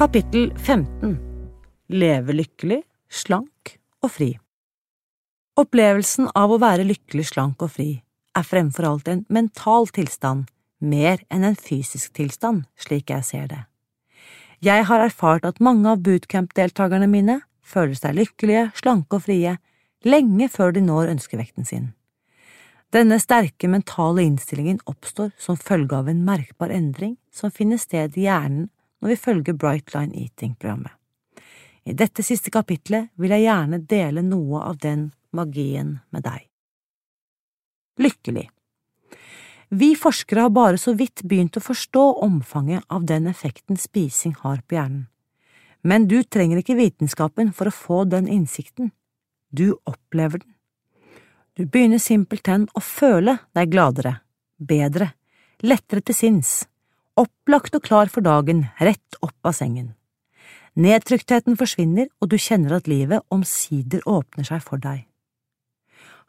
Kapittel 15 Leve lykkelig, slank og fri Opplevelsen av å være lykkelig, slank og fri er fremfor alt en mental tilstand, mer enn en fysisk tilstand, slik jeg ser det. Jeg har erfart at mange av bootcamp-deltakerne mine føler seg lykkelige, slanke og frie lenge før de når ønskevekten sin. Denne sterke mentale innstillingen oppstår som følge av en merkbar endring som finner sted i hjernen når vi følger Bright Line Eating-programmet. I dette siste kapitlet vil jeg gjerne dele noe av den magien med deg. Lykkelig Vi forskere har bare så vidt begynt å forstå omfanget av den effekten spising har på hjernen. Men du trenger ikke vitenskapen for å få den innsikten. Du opplever den. Du begynner simpelthen å føle deg gladere, bedre, lettere til sinns, opplagt og klar for dagen, rett opp av sengen. Nedtryktheten forsvinner, og du kjenner at livet omsider åpner seg for deg.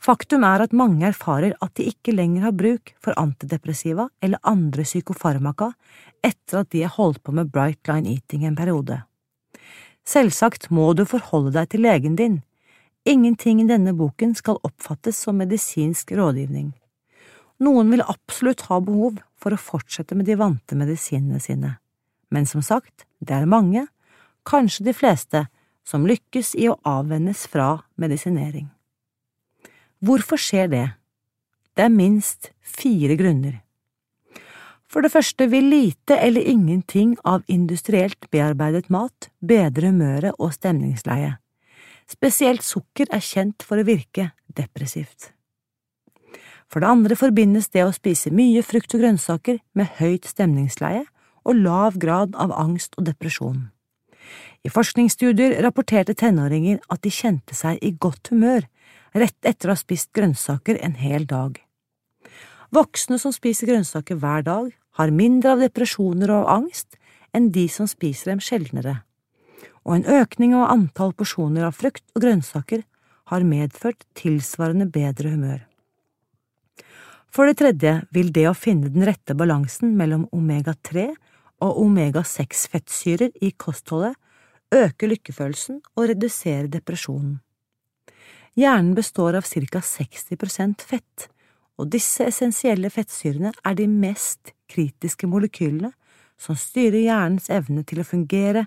Faktum er at mange erfarer at de ikke lenger har bruk for antidepressiva eller andre psykofarmaka etter at de har holdt på med Bright Line Eating en periode. Selvsagt må du forholde deg til legen din. Ingenting i denne boken skal oppfattes som medisinsk rådgivning. Noen vil absolutt ha behov for å fortsette med de vante medisinene sine, men som sagt, det er mange, kanskje de fleste, som lykkes i å avvennes fra medisinering. Hvorfor skjer det? Det er minst fire grunner. For det første vil lite eller ingenting av industrielt bearbeidet mat bedre humøret og stemningsleiet. Spesielt sukker er kjent for å virke depressivt. For det andre forbindes det å spise mye frukt og grønnsaker med høyt stemningsleie og lav grad av angst og depresjon. I forskningsstudier rapporterte tenåringer at de kjente seg i godt humør rett etter å ha spist grønnsaker en hel dag. Voksne som spiser grønnsaker hver dag, har mindre av depresjoner og angst enn de som spiser dem sjeldnere, og en økning av antall porsjoner av frukt og grønnsaker har medført tilsvarende bedre humør. For det tredje vil det å finne den rette balansen mellom omega-3 og omega-6 fettsyrer i kostholdet øke lykkefølelsen og redusere depresjonen. Hjernen består av ca 60% fett, og disse essensielle fettsyrene er de mest kritiske molekylene som styrer hjernens evne til å fungere,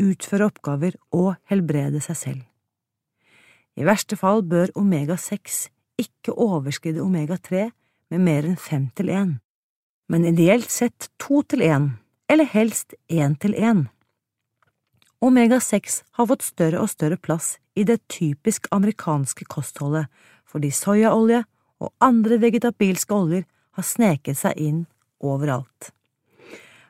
utføre oppgaver og helbrede seg selv. I verste fall bør omega-6 ikke overskride omega-3 med mer enn fem til én, men ideelt sett to til én, eller helst én til én. Omega-6 har fått større og større plass i det typisk amerikanske kostholdet fordi soyaolje og andre vegetabilske oljer har sneket seg inn overalt.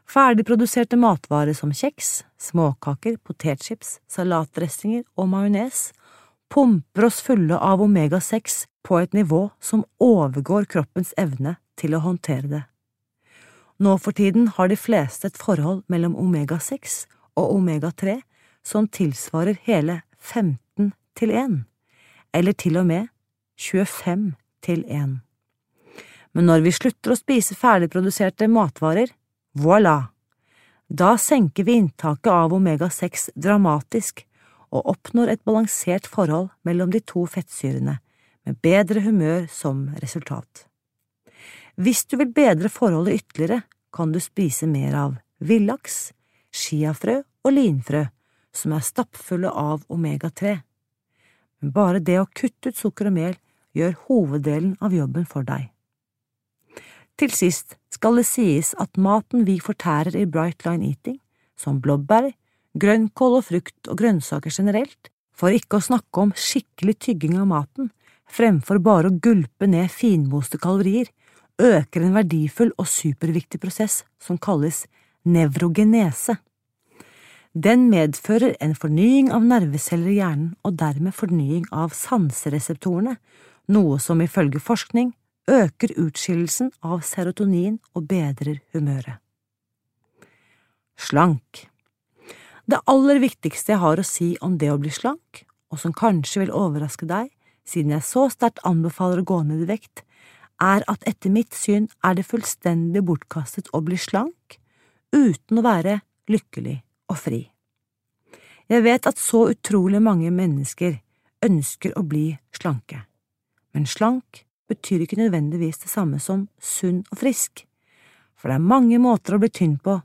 Ferdigproduserte matvarer som kjeks, småkaker, potetchips, salatdressinger og majones pumper oss fulle av omega-6 på et nivå som overgår kroppens evne til å håndtere det. Nå for tiden har de fleste et forhold mellom omega-6 og omega-3 som tilsvarer hele 15 til 1, eller til og med 25 til 1. Men når vi slutter å spise ferdigproduserte matvarer, voilà, da senker vi inntaket av omega-6 dramatisk og oppnår et balansert forhold mellom de to fettsyrene, med bedre humør som resultat. Hvis du vil bedre forholdet ytterligere, kan du spise mer av villaks, chiafrø og linfrø, som er stappfulle av omega-3. Men bare det å kutte ut sukker og mel gjør hoveddelen av jobben for deg. Til sist skal det sies at maten vi fortærer i Bright Line Eating, som blåbær, grønnkål og frukt og grønnsaker generelt, for ikke å snakke om skikkelig tygging av maten, fremfor bare å gulpe ned finmoste kalorier, øker en verdifull og superviktig prosess som kalles nevrogenese. Den medfører en fornying av nerveceller i hjernen og dermed fornying av sansereseptorene, noe som ifølge forskning øker utskillelsen av serotonin og bedrer humøret. Slank Det aller viktigste jeg har å si om det å bli slank, og som kanskje vil overraske deg, siden jeg så sterkt anbefaler å gå ned i vekt, er at etter mitt syn er det fullstendig bortkastet å bli slank uten å være lykkelig og fri. Jeg vet at så utrolig mange mennesker ønsker å bli slanke, men slank betyr ikke nødvendigvis det samme som sunn og frisk, for det er mange måter å bli tynn på,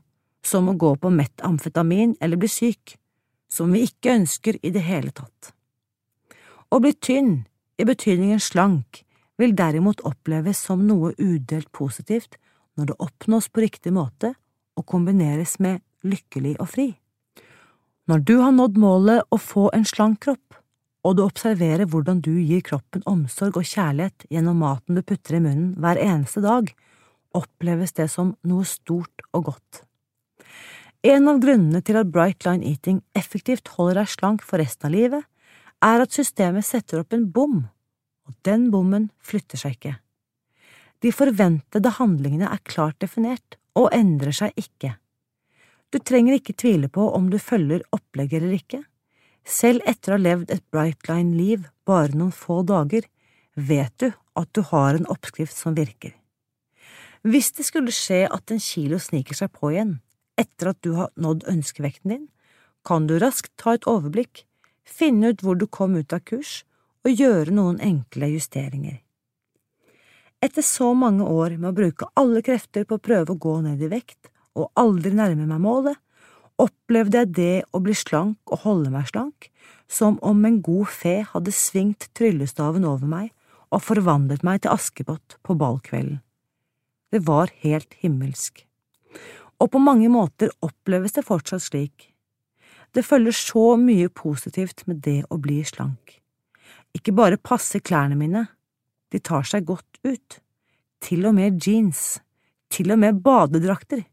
som å gå på mett amfetamin eller bli syk, som vi ikke ønsker i det hele tatt. Å bli tynn, i betydningen slank, vil derimot oppleves som noe udelt positivt når det oppnås på riktig måte og kombineres med lykkelig og fri. Når du har nådd målet å få en slank kropp, og du observerer hvordan du gir kroppen omsorg og kjærlighet gjennom maten du putter i munnen hver eneste dag, oppleves det som noe stort og godt. En av grunnene til at Bright Line Eating effektivt holder deg slank for resten av livet, er at systemet setter opp en bom, og den bommen flytter seg ikke. De forventede handlingene er klart definert og endrer seg ikke. Du trenger ikke tvile på om du følger opplegget eller ikke selv etter å ha levd et Brightline-liv bare noen få dager, vet du at du har en oppskrift som virker. Hvis det skulle skje at en kilo sniker seg på igjen etter at du har nådd ønskevekten din, kan du raskt ta et overblikk, finne ut hvor du kom ut av kurs, og gjøre noen enkle justeringer. Etter så mange år med å bruke alle krefter på å prøve å gå ned i vekt og aldri nærme meg målet, opplevde jeg det å bli slank og holde meg slank som om en god fe hadde svingt tryllestaven over meg og forvandlet meg til Askepott på ballkvelden. Det var helt himmelsk. Og på mange måter oppleves det fortsatt slik. Det følger så mye positivt med det å bli slank. Ikke bare passer klærne mine, de tar seg godt ut. Til og med jeans. Til og med badedrakter.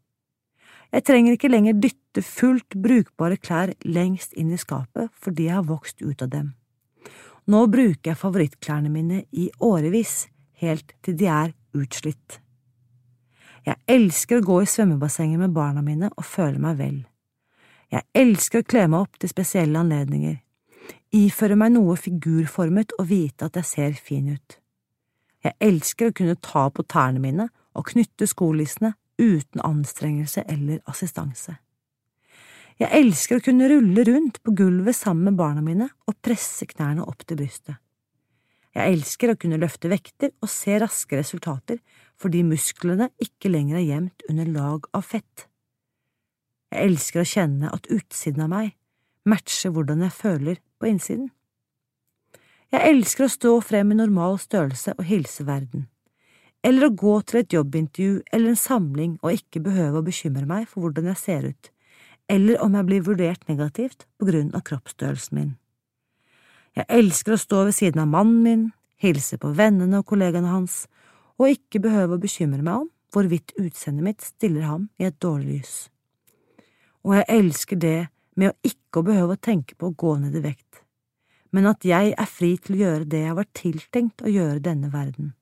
Jeg trenger ikke lenger dytte fullt brukbare klær lengst inn i skapet fordi jeg har vokst ut av dem. Nå bruker jeg favorittklærne mine i årevis, helt til de er utslitt. Jeg elsker å gå i svømmebassenget med barna mine og føle meg vel. Jeg elsker å kle meg opp til spesielle anledninger, iføre meg noe figurformet og vite at jeg ser fin ut. Jeg elsker å kunne ta på tærne mine og knytte skolissene uten anstrengelse eller assistanse. Jeg elsker å kunne rulle rundt på gulvet sammen med barna mine og presse knærne opp til brystet. Jeg elsker å kunne løfte vekter og se raske resultater fordi musklene ikke lenger er gjemt under lag av fett. Jeg elsker å kjenne at utsiden av meg matcher hvordan jeg føler på innsiden. Jeg elsker å stå frem i normal størrelse og hilse verden eller å gå til et jobbintervju eller en samling og ikke behøve å bekymre meg for hvordan jeg ser ut, eller om jeg blir vurdert negativt på grunn av kroppsstørrelsen min. Jeg elsker å stå ved siden av mannen min, hilse på vennene og kollegaene hans, og ikke behøve å bekymre meg om hvorvidt utseendet mitt stiller ham i et dårlig lys. Og jeg elsker det med å ikke behøve å tenke på å gå ned i vekt, men at jeg er fri til å gjøre det jeg var tiltenkt å gjøre denne verden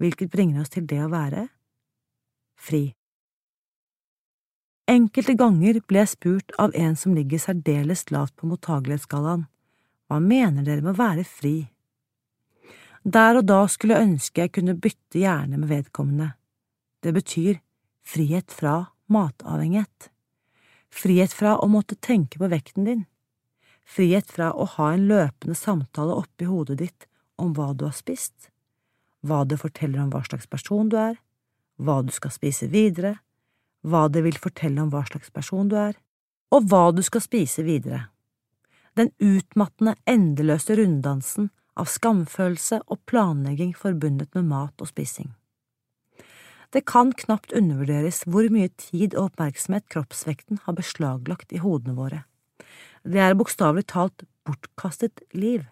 hvilket bringer oss til det å være fri. Enkelte ganger ble jeg spurt av en som ligger særdeles lavt på mottagelighetsskalaen, hva mener dere med å være fri? Der og da skulle jeg ønske jeg kunne bytte hjerne med vedkommende. Det betyr frihet fra matavhengighet, frihet fra å måtte tenke på vekten din, frihet fra å ha en løpende samtale oppi hodet ditt om hva du har spist, hva det forteller om hva slags person du er, hva du skal spise videre, hva det vil fortelle om hva slags person du er, og hva du skal spise videre. Den utmattende, endeløse runddansen av skamfølelse og planlegging forbundet med mat og spising. Det kan knapt undervurderes hvor mye tid og oppmerksomhet kroppsvekten har beslaglagt i hodene våre. Det er bokstavelig talt bortkastet liv.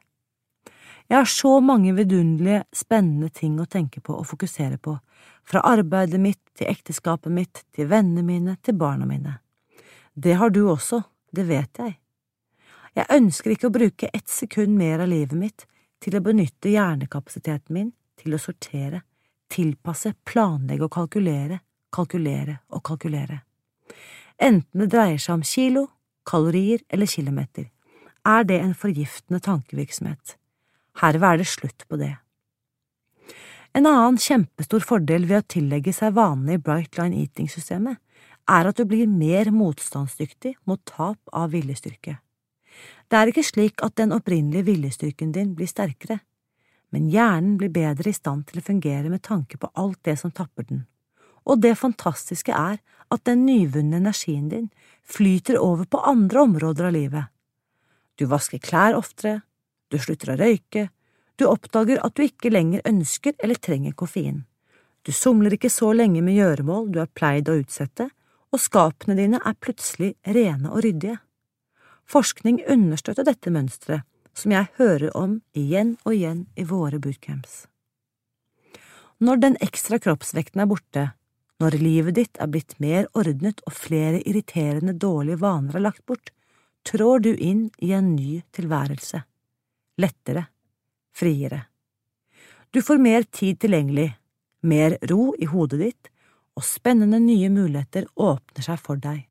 Jeg har så mange vidunderlige, spennende ting å tenke på og fokusere på, fra arbeidet mitt til ekteskapet mitt til vennene mine til barna mine. Det har du også, det vet jeg. Jeg ønsker ikke å bruke ett sekund mer av livet mitt til å benytte hjernekapasiteten min til å sortere, tilpasse, planlegge og kalkulere, kalkulere og kalkulere. Enten det dreier seg om kilo, kalorier eller kilometer, er det en forgiftende tankevirksomhet. Herved er det slutt på det. En annen kjempestor fordel ved å tillegge seg vanene i Bright Line Eating-systemet er at du blir mer motstandsdyktig mot tap av viljestyrke. Det er ikke slik at den opprinnelige viljestyrken din blir sterkere, men hjernen blir bedre i stand til å fungere med tanke på alt det som tapper den, og det fantastiske er at den nyvunne energien din flyter over på andre områder av livet. Du vasker klær oftere, du slutter å røyke, du oppdager at du ikke lenger ønsker eller trenger koffein. Du somler ikke så lenge med gjøremål du har pleid å utsette, og skapene dine er plutselig rene og ryddige. Forskning understøtter dette mønsteret, som jeg hører om igjen og igjen i våre bootcamps. Når den ekstra kroppsvekten er borte, når livet ditt er blitt mer ordnet og flere irriterende dårlige vaner er lagt bort, trår du inn i en ny tilværelse. Lettere, friere. Du får mer tid tilgjengelig, mer ro i hodet ditt, og spennende nye muligheter åpner seg for deg.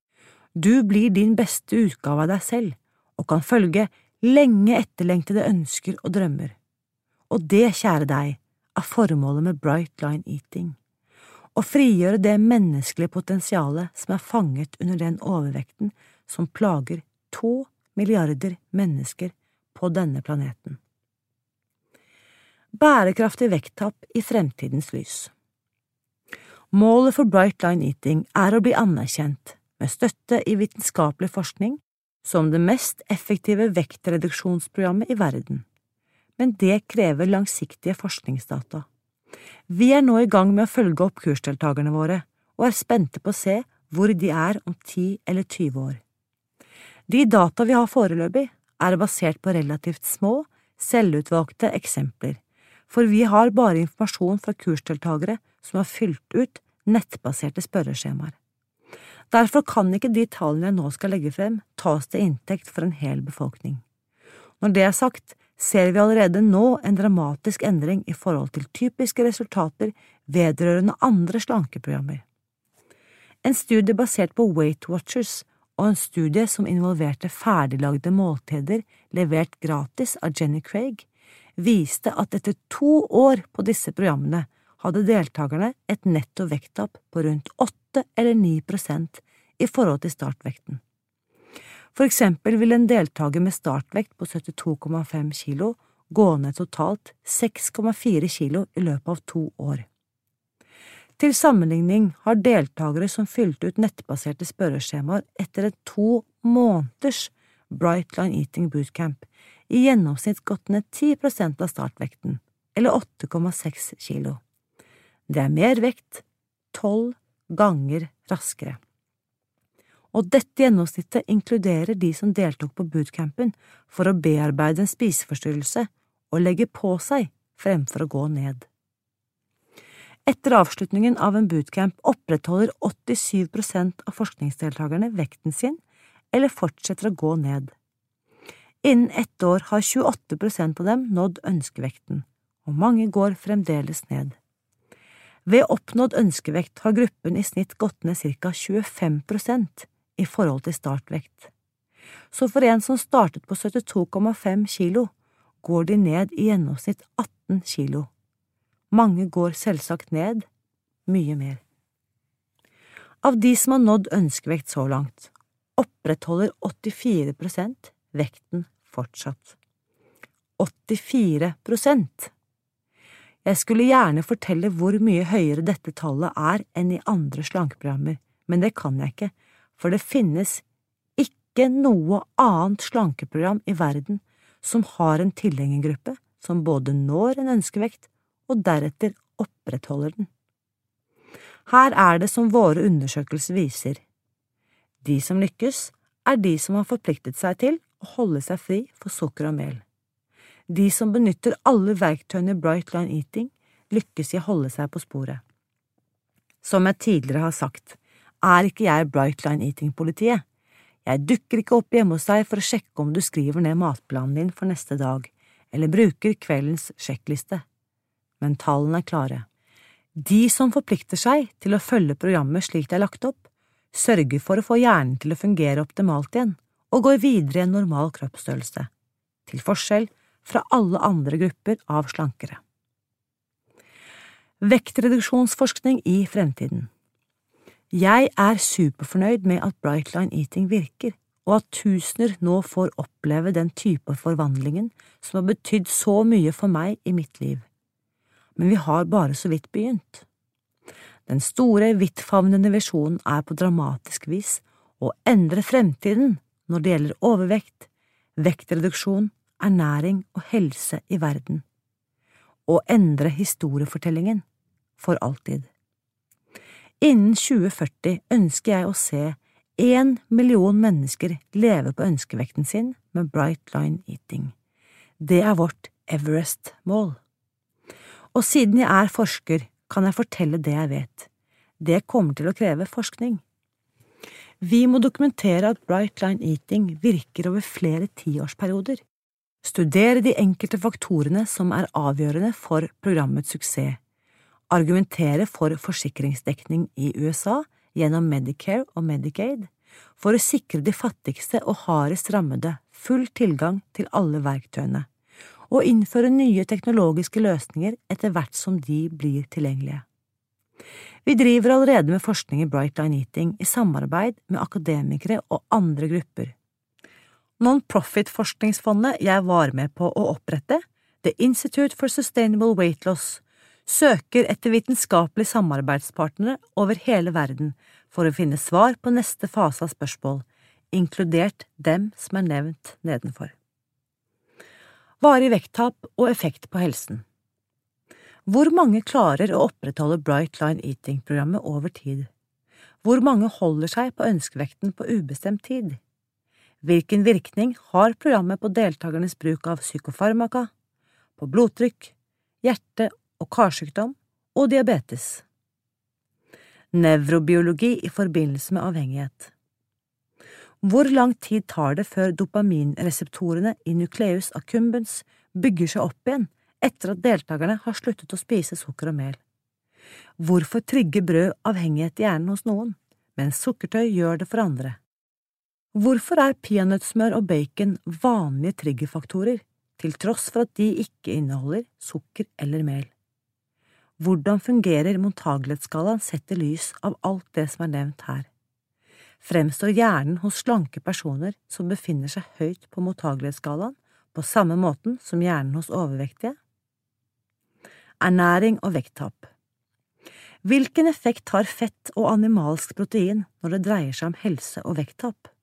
Du blir din beste utgave av deg selv og kan følge lenge etterlengtede ønsker og drømmer. Og det, kjære deg, er formålet med Bright Line Eating. Å frigjøre det menneskelige potensialet som er fanget under den overvekten som plager to milliarder mennesker på denne planeten. Bærekraftig vekttap i fremtidens lys Målet for Bright Line Eating er å bli anerkjent, med støtte i vitenskapelig forskning, som det mest effektive vektreduksjonsprogrammet i verden. Men det krever langsiktige forskningsdata. Vi er nå i gang med å følge opp kursdeltakerne våre, og er spente på å se hvor de er om 10 eller 20 år. De data vi har foreløpig, er basert på relativt små, selvutvalgte eksempler, for vi har bare informasjon fra kursdeltakere som har fylt ut nettbaserte spørreskjemaer. Derfor kan ikke de tallene jeg nå skal legge frem, tas til inntekt for en hel befolkning. Når det er sagt, ser vi allerede nå en dramatisk endring i forhold til typiske resultater vedrørende andre slankeprogrammer. En studie basert på Weight Watchers og en studie som involverte ferdiglagde måltider levert gratis av Jenny Craig, viste at etter to år på disse programmene hadde deltakerne et netto vekttap på rundt 8 eller 9 prosent i forhold til startvekten. For eksempel vil en deltaker med startvekt på 72,5 kilo gå ned totalt 6,4 kilo i løpet av to år. Til sammenligning har deltakere som fylte ut nettbaserte spørreskjemaer etter et to måneders Bright Line Eating Bootcamp i gjennomsnitt gått ned 10% av startvekten, eller 8,6 kilo. Det er mer vekt, tolv ganger raskere. Og dette gjennomsnittet inkluderer de som deltok på bootcampen for å bearbeide en spiseforstyrrelse og legge på seg fremfor å gå ned. Etter avslutningen av en bootcamp opprettholder 87% av forskningsdeltakerne vekten sin eller fortsetter å gå ned. Innen ett år har 28% av dem nådd ønskevekten, og mange går fremdeles ned. Ved oppnådd ønskevekt har gruppen i snitt gått ned ca 25% i forhold til startvekt. Så for en som startet på 72,5 kilo, går de ned i gjennomsnitt 18 kilo. Mange går selvsagt ned mye mer. Av de som har nådd ønskevekt så langt, opprettholder 84% vekten fortsatt. 84 Jeg skulle gjerne fortelle hvor mye høyere dette tallet er enn i andre slankeprogrammer, men det kan jeg ikke, for det finnes ikke noe annet slankeprogram i verden som har en tilhengergruppe som både når en ønskevekt og deretter opprettholder den. Her er det som våre undersøkelser viser, de som lykkes, er de som har forpliktet seg til å holde seg fri for sukker og mel. De som benytter alle verktøyene Bright Line Eating, lykkes i å holde seg på sporet. Som jeg tidligere har sagt, er ikke jeg Bright Line Eating-politiet, Jeg dukker ikke opp hjemme hos deg for å sjekke om du skriver ned matplanen din for neste dag, eller bruker kveldens sjekkliste. Men tallene er klare. De som forplikter seg til å følge programmet slik det er lagt opp, sørger for å få hjernen til å fungere optimalt igjen, og går videre i en normal kroppsstørrelse, til forskjell fra alle andre grupper av slankere. Vektreduksjonsforskning i fremtiden Jeg er superfornøyd med at Brightline Eating virker, og at tusener nå får oppleve den type forvandlingen som har betydd så mye for meg i mitt liv. Men vi har bare så vidt begynt. Den store, vidtfavnende visjonen er på dramatisk vis å endre fremtiden når det gjelder overvekt, vektreduksjon, ernæring og helse i verden. og endre historiefortellingen for alltid. Innen 2040 ønsker jeg å se én million mennesker leve på ønskevekten sin med Bright Line Eating. Det er vårt Everest-mål. Og siden jeg er forsker, kan jeg fortelle det jeg vet. Det kommer til å kreve forskning. Vi må dokumentere at Bright Line Eating virker over flere tiårsperioder, studere de enkelte faktorene som er avgjørende for programmets suksess, argumentere for forsikringsdekning i USA gjennom Medicare og Medicaid, for å sikre de fattigste og hardest rammede full tilgang til alle verktøyene, og innføre nye teknologiske løsninger etter hvert som de blir tilgjengelige. Vi driver allerede med forskning i Bright Line Eating i samarbeid med akademikere og andre grupper. Non-profit-forskningsfondet jeg var med på å opprette, The Institute for Sustainable Weight Loss, søker etter vitenskapelige samarbeidspartnere over hele verden for å finne svar på neste fase av spørsmål, inkludert dem som er nevnt nedenfor. Varig vekttap og effekt på helsen Hvor mange klarer å opprettholde Bright Line Eating-programmet over tid? Hvor mange holder seg på ønskevekten på ubestemt tid? Hvilken virkning har programmet på deltakernes bruk av psykofarmaka, på blodtrykk, hjerte og karsykdom og diabetes? Nevrobiologi i forbindelse med avhengighet hvor lang tid tar det før dopaminreseptorene i nucleus accumbens bygger seg opp igjen etter at deltakerne har sluttet å spise sukker og mel? Hvorfor trigger brød avhengighet i hjernen hos noen, mens sukkertøy gjør det for andre? Hvorfor er peanøttsmør og bacon vanlige triggerfaktorer, til tross for at de ikke inneholder sukker eller mel? Hvordan fungerer mottagelighetsskalaen sett i lys av alt det som er nevnt her? fremstår hjernen hos slanke personer som befinner seg høyt på mottagelighetsskalaen, på samme måten som hjernen hos overvektige? Ernæring og vekttap Hvilken effekt har fett og animalsk protein når det dreier seg om helse og vekttap?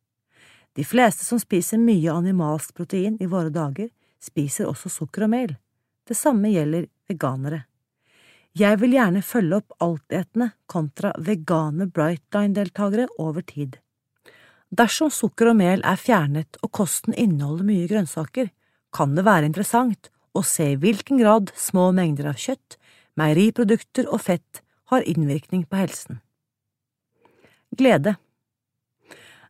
De fleste som spiser mye animalsk protein i våre dager, spiser også sukker og mel. Det samme gjelder veganere. Jeg vil gjerne følge opp altetende kontra vegane Brightline-deltakere over tid. Dersom sukker og mel er fjernet og kosten inneholder mye grønnsaker, kan det være interessant å se i hvilken grad små mengder av kjøtt, meieriprodukter og fett har innvirkning på helsen. Glede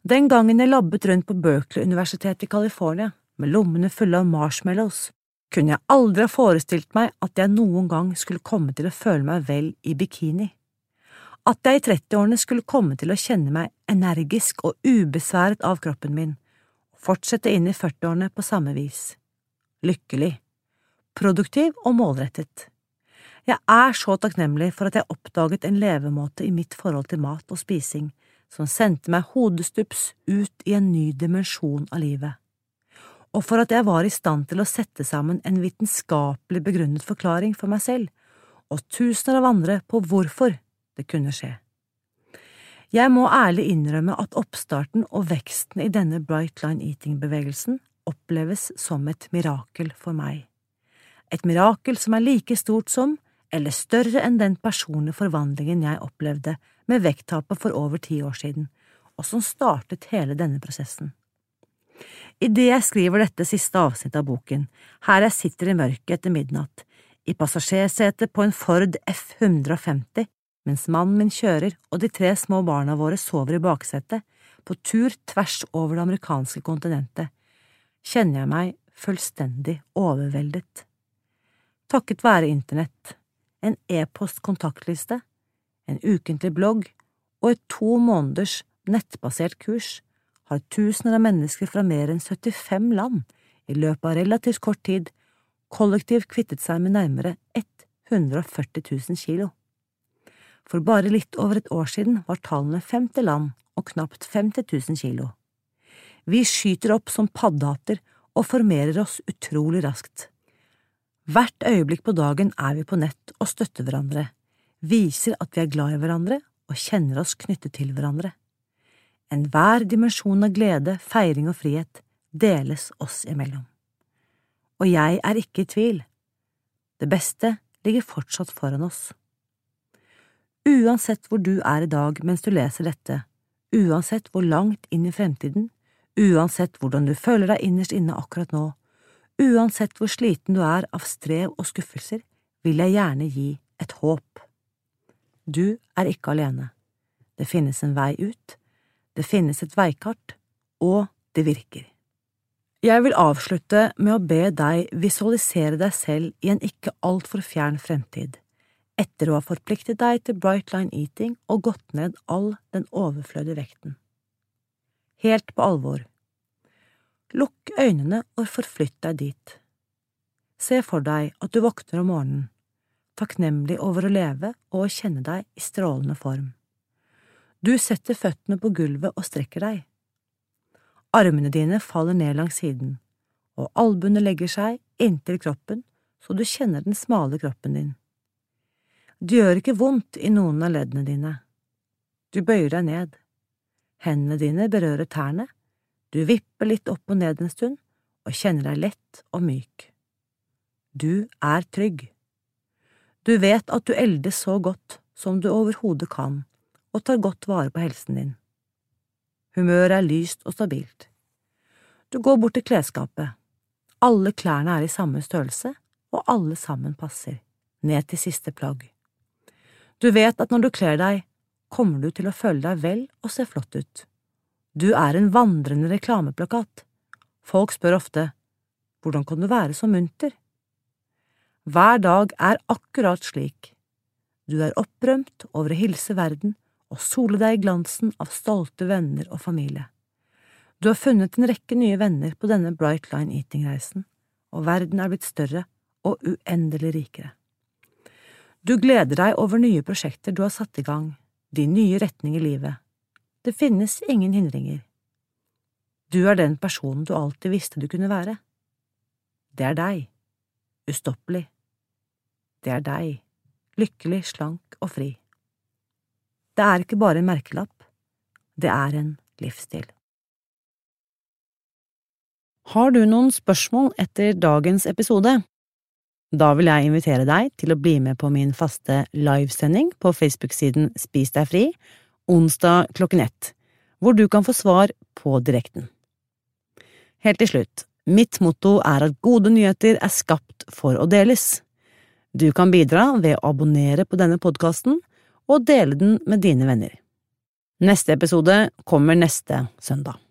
Den gangen jeg labbet rundt på Berkeley-universitetet i California med lommene fulle av marshmallows, kunne jeg aldri ha forestilt meg at jeg noen gang skulle komme til å føle meg vel i bikini. At jeg i trettiårene skulle komme til å kjenne meg energisk og ubesværet av kroppen min, og fortsette inn i førtiårene på samme vis. Lykkelig. Produktiv og målrettet. Jeg er så takknemlig for at jeg oppdaget en levemåte i mitt forhold til mat og spising som sendte meg hodestups ut i en ny dimensjon av livet og for at jeg var i stand til å sette sammen en vitenskapelig begrunnet forklaring for meg selv, og tusener av andre på hvorfor det kunne skje. Jeg må ærlig innrømme at oppstarten og veksten i denne Bright Line Eating-bevegelsen oppleves som et mirakel for meg. Et mirakel som er like stort som, eller større enn den personlige forvandlingen jeg opplevde med vekttapet for over ti år siden, og som startet hele denne prosessen. Idet jeg skriver dette siste avsnittet av boken, her jeg sitter i mørket etter midnatt, i passasjersetet på en Ford F150, mens mannen min kjører og de tre små barna våre sover i baksetet, på tur tvers over det amerikanske kontinentet, kjenner jeg meg fullstendig overveldet. Takket være internett, en e-post-kontaktliste, en ukentlig blogg og et to måneders nettbasert kurs har tusener av mennesker fra mer enn 75 land i løpet av relativt kort tid kollektivt kvittet seg med nærmere 140 000 kilo. For bare litt over et år siden var tallene 50 land og knapt 50 000 kilo. Vi skyter opp som paddehatter og formerer oss utrolig raskt. Hvert øyeblikk på dagen er vi på nett og støtter hverandre, viser at vi er glad i hverandre og kjenner oss knyttet til hverandre. Enhver dimensjon av glede, feiring og frihet deles oss imellom. Og jeg er ikke i tvil. Det beste ligger fortsatt foran oss. Uansett hvor du er i dag mens du leser dette, uansett hvor langt inn i fremtiden, uansett hvordan du føler deg innerst inne akkurat nå, uansett hvor sliten du er av strev og skuffelser, vil jeg gjerne gi et håp. Du er ikke alene. Det finnes en vei ut, det finnes et veikart, og det virker. Jeg vil avslutte med å be deg visualisere deg selv i en ikke altfor fjern fremtid etter å ha forpliktet deg til Bright Line Eating og gått ned all den overflødige vekten. Helt på alvor. Lukk øynene og forflytt deg dit. Se for deg at du våkner om morgenen, takknemlig over å leve og å kjenne deg i strålende form. Du setter føttene på gulvet og strekker deg. Armene dine faller ned langs siden, og albuene legger seg inntil kroppen så du kjenner den smale kroppen din. Det gjør ikke vondt i noen av leddene dine. Du bøyer deg ned. Hendene dine berører tærne, du vipper litt opp og ned en stund og kjenner deg lett og myk. Du er trygg. Du vet at du eldes så godt som du overhodet kan, og tar godt vare på helsen din. Humøret er lyst og stabilt. Du går bort til klesskapet. Alle klærne er i samme størrelse, og alle sammen passer, ned til siste plagg. Du vet at når du kler deg, kommer du til å føle deg vel og se flott ut. Du er en vandrende reklameplakat. Folk spør ofte hvordan kan du være så munter? Hver dag er akkurat slik. Du er opprømt over å hilse verden og sole deg i glansen av stolte venner og familie. Du har funnet en rekke nye venner på denne Bright Line Eating-reisen, og verden er blitt større og uendelig rikere. Du gleder deg over nye prosjekter du har satt i gang, din nye retning i livet. Det finnes ingen hindringer. Du er den personen du alltid visste du kunne være. Det er deg. Ustoppelig. Det er deg. Lykkelig, slank og fri. Det er ikke bare en merkelapp, det er en livsstil. Har du noen spørsmål etter dagens episode? Da vil jeg invitere deg til å bli med på min faste livesending på Facebook-siden Spis deg fri, onsdag klokken ett, hvor du kan få svar på direkten. Helt til slutt, mitt motto er at gode nyheter er skapt for å deles. Du kan bidra ved å abonnere på denne podkasten og dele den med dine venner. Neste episode kommer neste søndag.